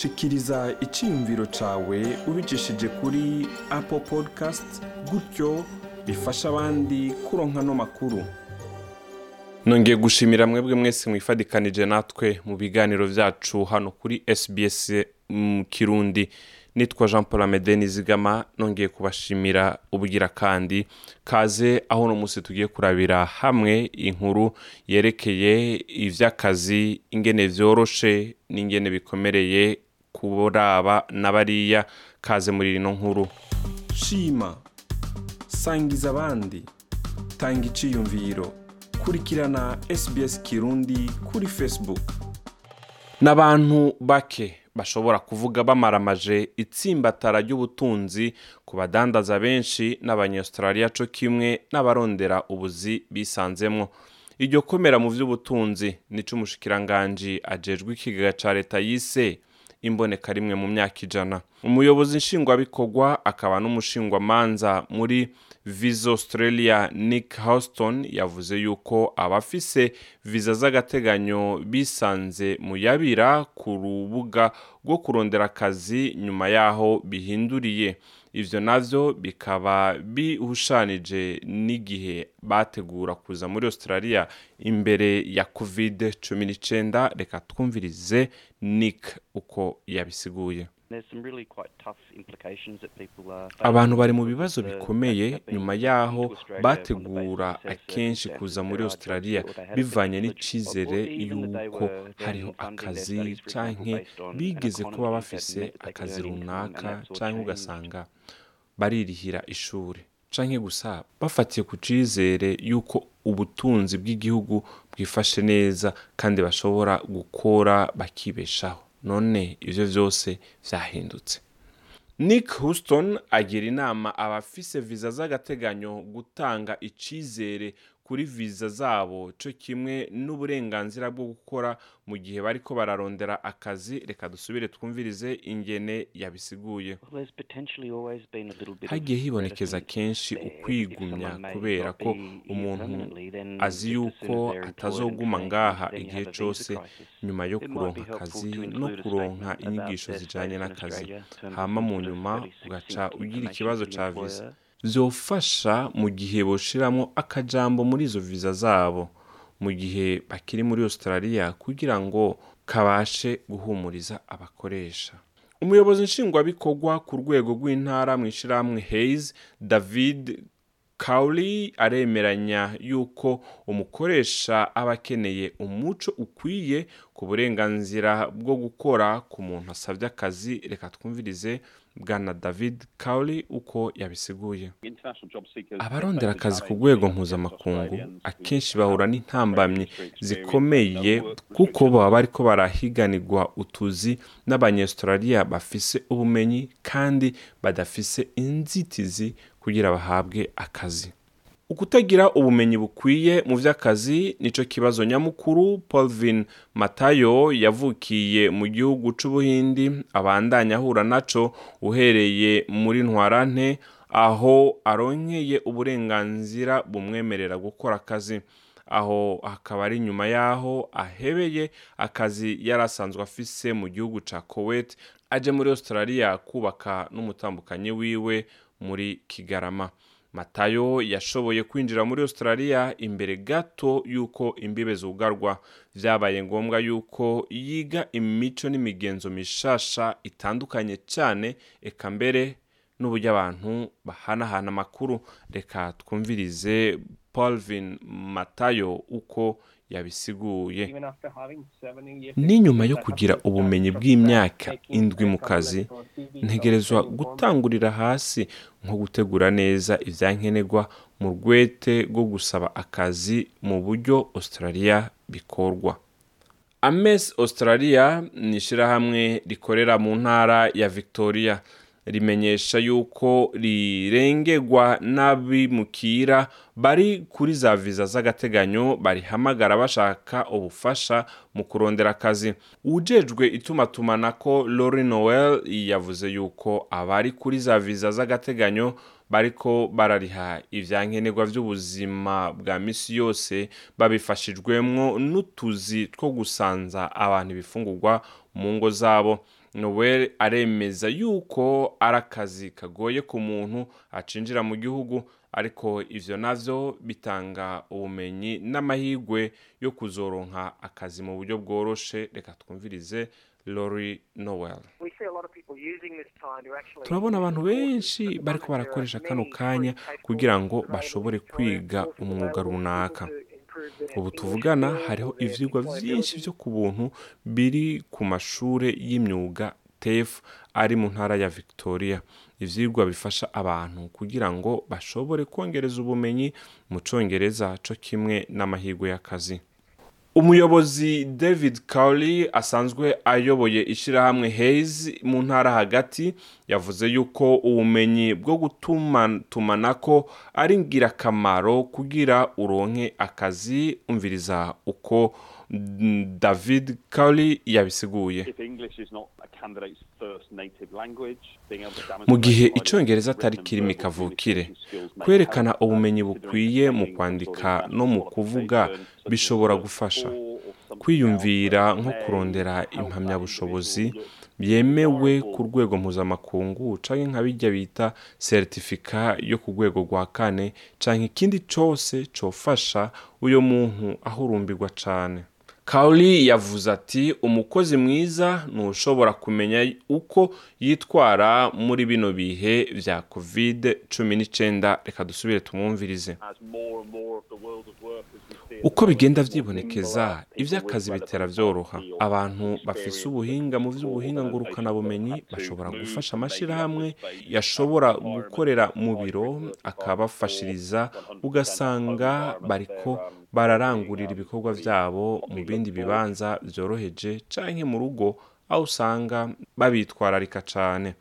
shikiriza icyiyumviro cyawe ubicishije kuri apple podcast gutyo bifasha abandi kuronka no makuru. Nongeye gushimira mwebwe mwese mwifadikanije natwe mu biganiro byacu hano kuri SBS mu kirundi. Nitwa jean paul amede nizigama nongeye kubashimira ubugira kandi. Kaze aho uno munsi tugiye kurabira hamwe inkuru yerekeye iby'akazi ingene byoroshe n'ingene bikomereye kuraba na bariya kaze muri ino nkuru. Shima sangiza abandi tanga iciyumviro kurikirana SBS kirundi kuri facebook. N'abantu bake bashobora kuvuga bamaramaje itsimbatara ry'ubutunzi ku badandaza benshi n'abanyaustraliya co kimwe n'abarondera ubuzi bisanzemwo. Iryo komera mu by'ubutunzi nico umushikiranganji ajejwe ikigega ca leta yise imboneka rimwe mu myaka ijana. Umuyobozi nshingwabikorwa akaba n'umushingwamanza muri visa australia nick houston yavuze yuko abafise viza z'agateganyo bisanze mu yabira ku rubuga rwo kurondera akazi nyuma yaho bihinduriye. Ivyo navyo bikaba bihushanije n'igihe bategura kuza muri australia imbere ya covid 19 reka twumvirize nick uko yabisiguye. Abantu bari mu bibazo bikomeye nyuma y'aho bategura akenshi kuza muri australia bivanye n'icizere y'uko hariho akazi canke bigeze kuba bafise akazi runaka canke ugasanga baririhira ishuri. Canke gusa bafatiye ku cizere y'uko ubutunzi bw'igihugu bwifashe neza kandi bashobora gukora bakibeshaho. None ivyo vyose vyahindutse. Nick houston agira inama abafise viza z'agateganyo gutanga icizere kuri viza zabo co kimwe n'uburenganzira bwo gukora mu gihe bariko bararondera akazi. Reka dusubire twumvirize ingene yabisiguye. Hagiye hibonekeza kenshi ukwigumya kubera ko umuntu azi yuko atazoguma ngaha igihe cose nyuma yo kuronka akazi no kuronka inyigisho zijanye n'akazi. hama mu nyuma ugaca ugira ikibazo ca viza vyofasha mu gihe boshiramwo akajambo muri izo viza zabo mu gihe bakiri muri australia kugira ngo kabashe guhumuriza abakoresha. Umuyobozi nshingwabikorwa ku rwego rw'intara mu ishirahamwe hays david Cowley aremeranya yuko umukoresha aba akeneye umuco ukwiye ku burenganzira bwo gukora ku muntu asabye akazi. Reka twumvirize bwana david Cowley uko yabisiguye. Abarondera akazi ku rwego mpuzamakungu akenshi bahura n'intambamyi zikomeye kuko baba bariko barahiganirwa utuzi n'abanyaustraliya bafise ubumenyi kandi badafise inzitizi kugira bahabwe akazi. Ukutagira ubumenyi bukwiye mu by'akazi nico kibazo. Nyamukuru Paulvin Matayo yavukiye mu gihugu c'ubuhindi abandanya ahura naco uhereye muri ntwarante aho aronkeye uburenganzira bumwemerera gukora akazi. Aho hakaba ari nyuma y'aho ahebeye akazi yari asanzwe afise mu gihugu ca Kuwait aje muri Australia kubaka n'umutambukanyi wiwe muri Kigarama. Matayo yashoboye kwinjira muri australia imbere gato y'uko imbibe zugarwa. Vyabaye ngombwa y'uko yiga imico n'imigenzo mishasha itandukanye cyane eka mbere n'uburyo abantu bahanahana amakuru. Reka twumvirize paulvin matayo uko yabisiguye. N'inyuma yo kugira ubumenyi bw'imyaka indwi mu kazi. ntegerezwa gutangurira hasi nko gutegura neza ibyankenerwa mu rwete rwo gusaba akazi mu buryo australia bikorwa. Ames australia ni ishyirahamwe rikorera mu ntara ya victoria. Rimenyesha yuko rirengerwa n'abimukira bari kuri za viza z'agateganyo barihamagara bashaka ubufasha mu kurondera akazi. Ujejwe itumatumanako lori noel yavuze yuko abari kuri za viza z'agateganyo bariko barariha ivyankenerwa vy'ubuzima bwa misi yose babifashijwemwo n'utuzi two gusanza abantu ibifungurwa mu ngo zabo. Noel aremeza yuko ari akazi kagoye ku muntu acinjira mu gihugu ariko ivyo navyo bitanga ubumenyi n'amahirwe yo kuzoronka akazi mu buryo bworoshe. Reka twumvirize lori noel. Turabona abantu benshi bariko barakoresha kano kanya kugira ngo bashobore kwiga umwuga runaka. Ubu tuvugana hariho ivyigwa vyinshi vyo ku buntu biri ku mashure y'imyuga tef ari mu ntara ya victoria. Ivyigwa bifasha abantu kugira ngo bashobore kongereza ubumenyi mu congereza co kimwe n'amahirwe y'akazi. Umuyobozi david cowley asanzwe ayoboye ishyirahamwe hays mu ntara hagati yavuze yuko ubumenyi bwo gutumatumanako ari ingirakamaro kugira uronke akazi umviriza uko david cowley yabisiguye mu gihe icyongereza atari kirimi kavukire kwerekana ubumenyi bukwiye mu kwandika no mu kuvuga bishobora gufasha. kwiyumvira nko kurondera impamyabushobozi byemewe ku rwego mpuzamakungu cyangwa nka bijya bita seritifika yo ku rwego rwa kane cyangwa ikindi cyose cyofasha uyu muntu ahurumbirwa cyane Kauli yavuze ati umukozi mwiza ni ushobora kumenya uko yitwara muri bino bihe bya covid cumi n'icyenda reka dusubire tumwumvirize. Uko bigenda byibonekeza iby'akazi bitera byoroha abantu bafise ubuhinga mu by'ubuhinga ngurukanabumenyi bashobora gufasha amashyirahamwe yashobora gukorera mu biro akabafashiriza ugasanga bariko bararangurira ibikorwa byabo mu bindi bibanza byoroheje cyangwa mu rugo aho usanga babitwararika cyane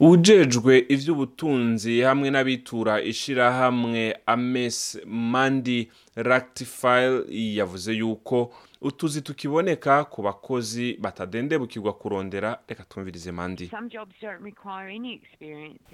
ujejwe iby'ubutunzi hamwe n'abitura ishyirahamwe ames mandi ractifile yavuze yuko utuzi tukiboneka ku bakozi batadendebukirwa kurondera reka tumvirize mandi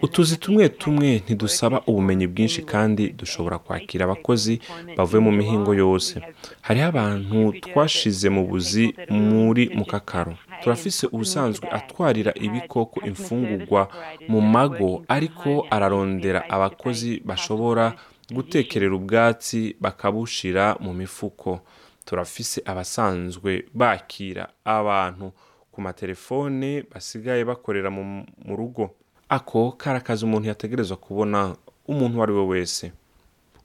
utuzi tumwe tumwe ntidusaba ubumenyi bwinshi kandi dushobora kwakira abakozi bavuye mu mihingo yose. Hariho abantu twashize mu buzi muri mukakaro. Turafise ubusanzwe atwarira ibikoko imfungurwa mu mago ariko ararondera abakozi bashobora gutekerera ubwatsi bakabushira mu mifuko. Turafise abasanzwe bakira abantu ku matelefone basigaye bakorera mu rugo. Ako kari akazi umuntu yategerezwa kubona umuntu uwo ari we wese.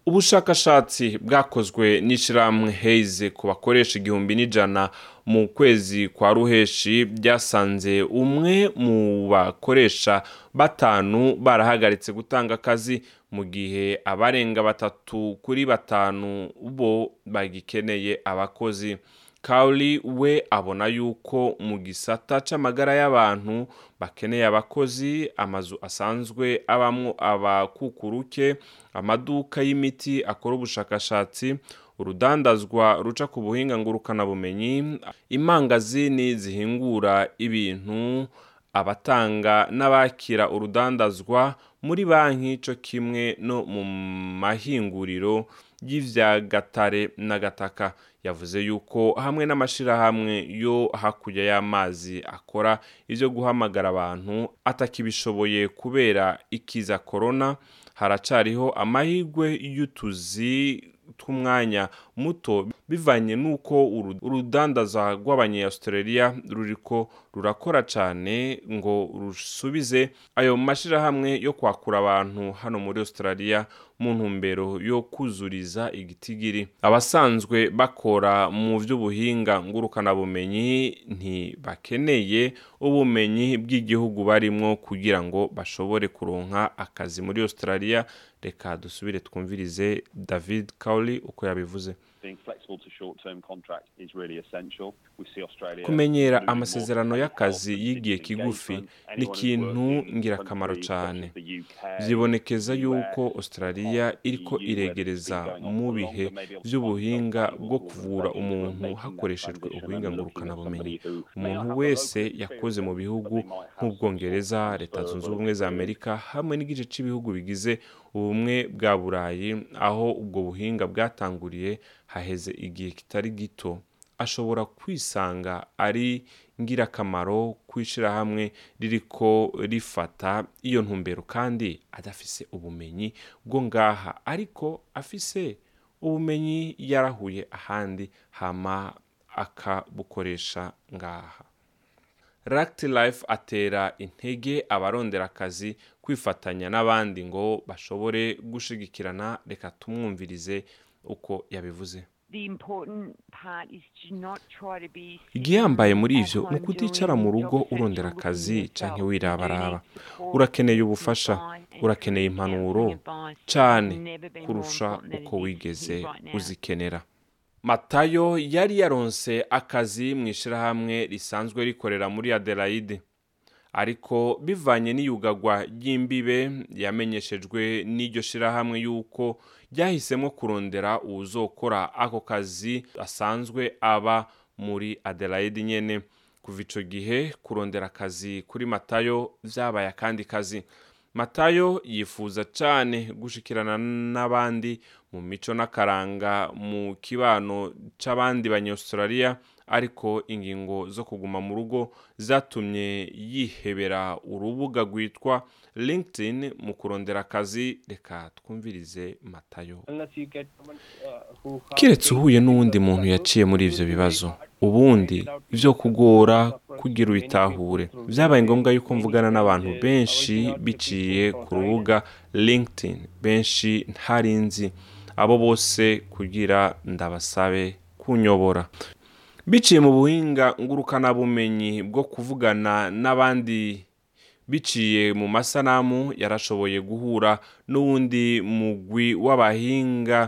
Ubushakashatsi bwakozwe n'ishyirahamwe heize ku bakoresha igihumbi n'ijana mu kwezi kwa ruheshi byasanze umwe mu bakoresha batanu barahagaritse gutanga akazi mu gihe abarenga batatu kuri batanu bo bagikeneye abakozi. Kauli we abona yuko mu gisata c'amagara y'abantu bakeneye abakozi amazu asanzwe abamwo abakukuruke amaduka y'imiti akora ubushakashatsi urudandazwa ruca ku buhinga ngurukanabumenyi imangazini zihingura ibintu abatanga n'abakira urudandazwa muri banki co kimwe no mu mahinguriro y'ivyagatare n'agataka yavuze yuko hamwe n'amashirahamwe yo hakurya y'amazi akora ivyo guhamagara abantu atakibishoboye kubera ikiza korona haracariho amahirwe y'utuzi tw'umwanya muto bivanye n'uko urudandaza rw'abanyaustralia ruriko rurakora cyane ngo rusubize ayo mashirahamwe yo kwakura abantu hano muri australia mu ntumbero yo kuzuriza igitigiri. Abasanzwe bakora mu by'ubuhinga ngurukanabumenyi ntibakeneye ubumenyi bw'igihugu barimo kugira ngo bashobore kuronka akazi muri australia. Reka dusubire twumvirize david cowley uko yabivuze. Kumenyera amasezerano y'akazi y'igihe kigufi ni ikintu ngirakamaro cyane byibonekeza yuko australia iriko iregereza mu bihe by'ubuhinga bwo kuvura umuntu hakoreshejwe ubuhinga ngurukanabumenyi umuntu wese yakoze mu bihugu nk'ubwongereza leta zunze ubumwe za amerika hamwe n'igice cy'ibihugu bigize ubumwe bwa burayi aho ubwo buhinga bwatanguriye haheze igihe kitari gito ashobora kwisanga ari ngirakamaro ku ishyirahamwe ririko rifata iyo ntumbero kandi adafise ubumenyi bwo ngaha. Ariko afise ubumenyi yarahuye ahandi hama akabukoresha ngaha. Racti Life atera intege abarondera akazi kwifatanya n'abandi ngo bashobore gushigikirana. Reka tumwumvirize uko yabivuze. Igiyambaye muri ivyo ni ukuticara mu rugo urondera akazi canke wirabaraba urakeneye ubufasha urakeneye impanuro cane kurusha uko wigeze uzikenera. Matayo yari yaronse akazi mu ishyirahamwe risanzwe rikorera muri adelaide. Ariko bivanye n'iyugagwa ry'imbibe yamenyeshejwe n'iryo shyirahamwe y'uko ryahisemo kurondera uwuzokora ako kazi asanzwe aba muri adelaide nyene. Kuva ico gihe kurondera akazi kuri matayo vyabaye akandi kazi. Matayo yifuza cyane gushikirana n'abandi mu mico n'akaranga mu kibano c'abandi banyaustralia ariko ingingo zo kuguma mu rugo zatumye yihebera urubuga rwitwa linkedin mu kurondera akazi. Reka twumvirize matayo. Kiretse uhuye n'uwundi muntu yaciye muri ivyo bibazo. ubundi vyo kugora kugira uyitahure vyabaye ngombwa yuko mvugana n'abantu benshi biciye ku rubuga linkedin. Benshi ntarinzi abo bose kugira ndabasabe kunyobora. Biciye mu buhinga ngurukanabumenyi bwo kuvugana n'abandi biciye mu masanamu yarashoboye guhura n'uwundi mugwi w'abahinga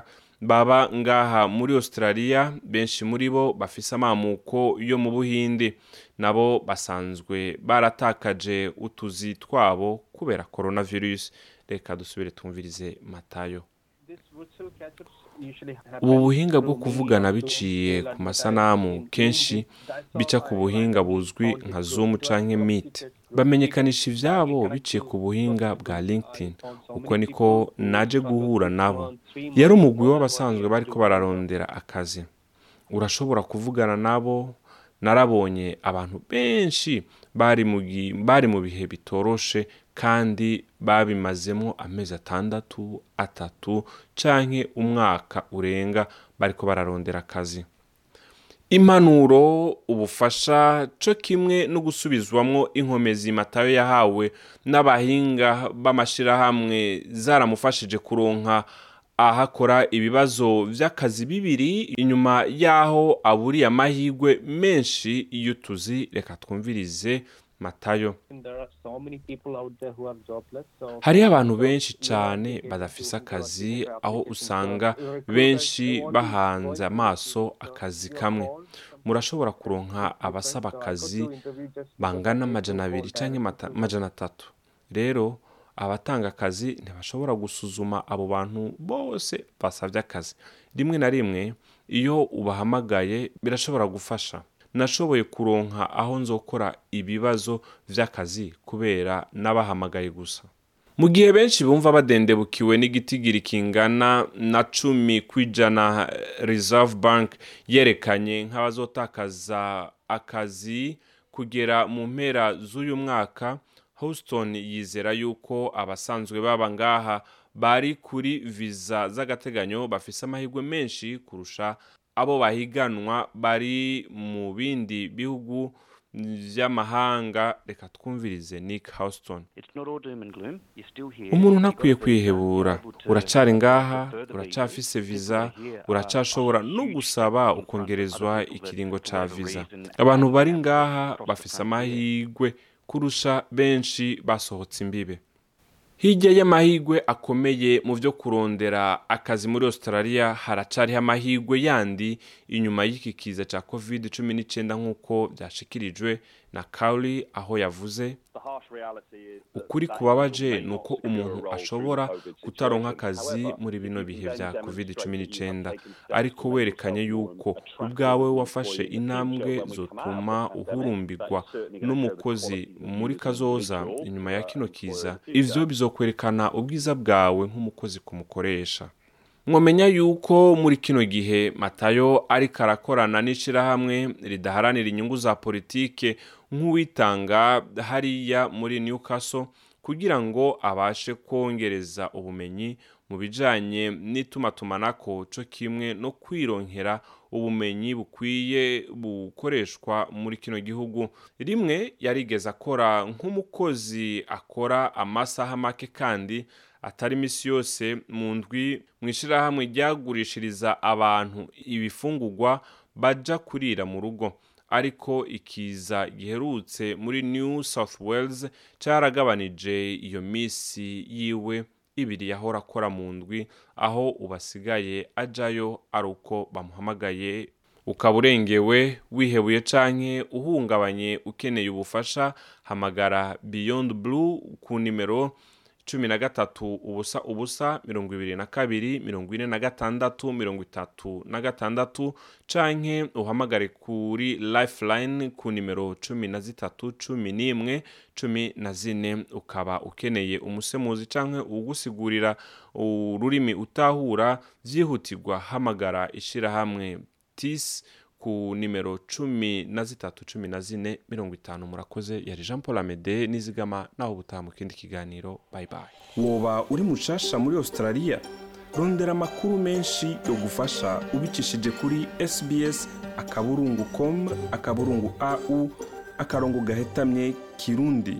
baba ngaha muri australia benshi muri bo bafise amamuko yo mu buhindi nabo basanzwe baratakaje utuzi twabo kubera coronavirus. Reka dusubire twumvirize matayo. Ubu buhinga bwo kuvugana biciye ku masanamu kenshi bica ku buhinga buzwi nka zoom canke meet. Bamenyekanisha ivyabo biciye ku buhinga bwa linkedin. Uko niko naje guhura nabo. Yari umugwi w'abasanzwe bariko bararondera akazi. Urashobora kuvugana nabo? Narabonye abantu benshi bari mu bihe bitoroshe kandi babimazemo amezi atandatu atatu canke umwaka urenga bariko bararondera akazi. Impanuro ubufasha co kimwe no gusubizwamwo inkomezi matayo yahawe n'abahinga b'amashirahamwe zaramufashije kuronka ahakora ibibazo vy'akazi bibiri inyuma y'aho aburiye amahirwe menshi y'utuzi reka twumvirize matayo. Hariho abantu benshi cyane badafise akazi aho usanga benshi bahanze amaso akazi kamwe. Murashobora kuronka abasaba akazi bangana amajana abiri cyangwa amajana atatu. Rero abatanga akazi ntibashobora gusuzuma abo bantu bose basabye akazi. Rimwe na rimwe iyo ubahamagaye birashobora gufasha. Nashoboye kuronka aho nzokora ibibazo vy'akazi kubera n'abahamagaye gusa. Mu gihe benshi bumva badendebukiwe n'igitigiri kingana na cumi kw'ijana reserve bank yerekanye nk'abazotakaza akazi kugera mu mpera z'uyu mwaka houston yizera yuko abasanzwe baba ngaha bari kuri viza z'agateganyo bafise amahirwe menshi kurusha abo bahiganwa bari mu bindi bihugu vy'amahanga reka twumvirize nick houston. Umuntu ntakwiye kwihebura. Uracari ngaha uracafise viza uracashobora no gusaba ukongerezwa ikiringo ca viza abantu bari ngaha bafise amahirwe kurusha benshi basohotse imbibe. Hirya y'amahirwe akomeye mu byo kurondera akazi muri australia haracariho amahirwe yandi inyuma y'iki kiza cya covid cumi n'icyenda nk'uko byashikirijwe na Cowley aho yavuze. Ukuri kubabaje ni uko umuntu ashobora kutaronka akazi muri bino bihe bya covid cumi n'icyenda ariko werekanye yuko ubwawe wafashe intambwe zotuma uhurumbirwa n'umukozi muri kazoza inyuma ya kino kiza. ivyo bizokwerekana ubwiza bwawe nk'umukozi kumukoresha. Mwamenya yuko muri kino gihe matayo ariko arakorana n'ishyirahamwe ridaharanira inyungu za politike nk'uwitanga hariya muri Newcastle kugira ngo abashe kongereza ubumenyi mu bijyanye n'itumatumanako cyo kimwe no kwironkera ubumenyi bukwiye bukoreshwa muri kino gihugu. Rimwe yarigeze akora nk'umukozi akora amasaha make kandi atari iminsi yose mu ndwi mu ishyirahamwe ryagurishiriza abantu ibifungugwa bajya kurira mu rugo. Ariko ikiza giherutse muri new south wales cyaragabanije iyo minsi yiwe. Ibiri yahora akora mu ndwi aho ubasigaye ajyayo ari uko bamuhamagaye. Ukaba urengewe wihebuye canke uhungabanye ukeneye ubufasha hamagara beyond blue ku nimero cumi na gatatu ubusa ubusa mirongo ibiri na kabiri mirongo ine na gatandatu mirongo itatu na gatandatu canke uhamagare kuri lifeline ku nimero cumi na zitatu cumi n'imwe cumi na zine. Ukaba ukeneye umusemuzi canke ugusigurira ururimi utahura byihutirwa hamagara ishirahamwe tis ku nimero cumi na zitatu cumi na zine mirongo itanu. Murakoze. Yari jean paul amede nizigama naho ubutaha mu kindi kiganiro. Bye woba uri mushasha muri australia rondera amakuru menshi yo gufasha ubicishije kuri sbs akaburungu com akaburungu au akarongo gahetamye kirundi.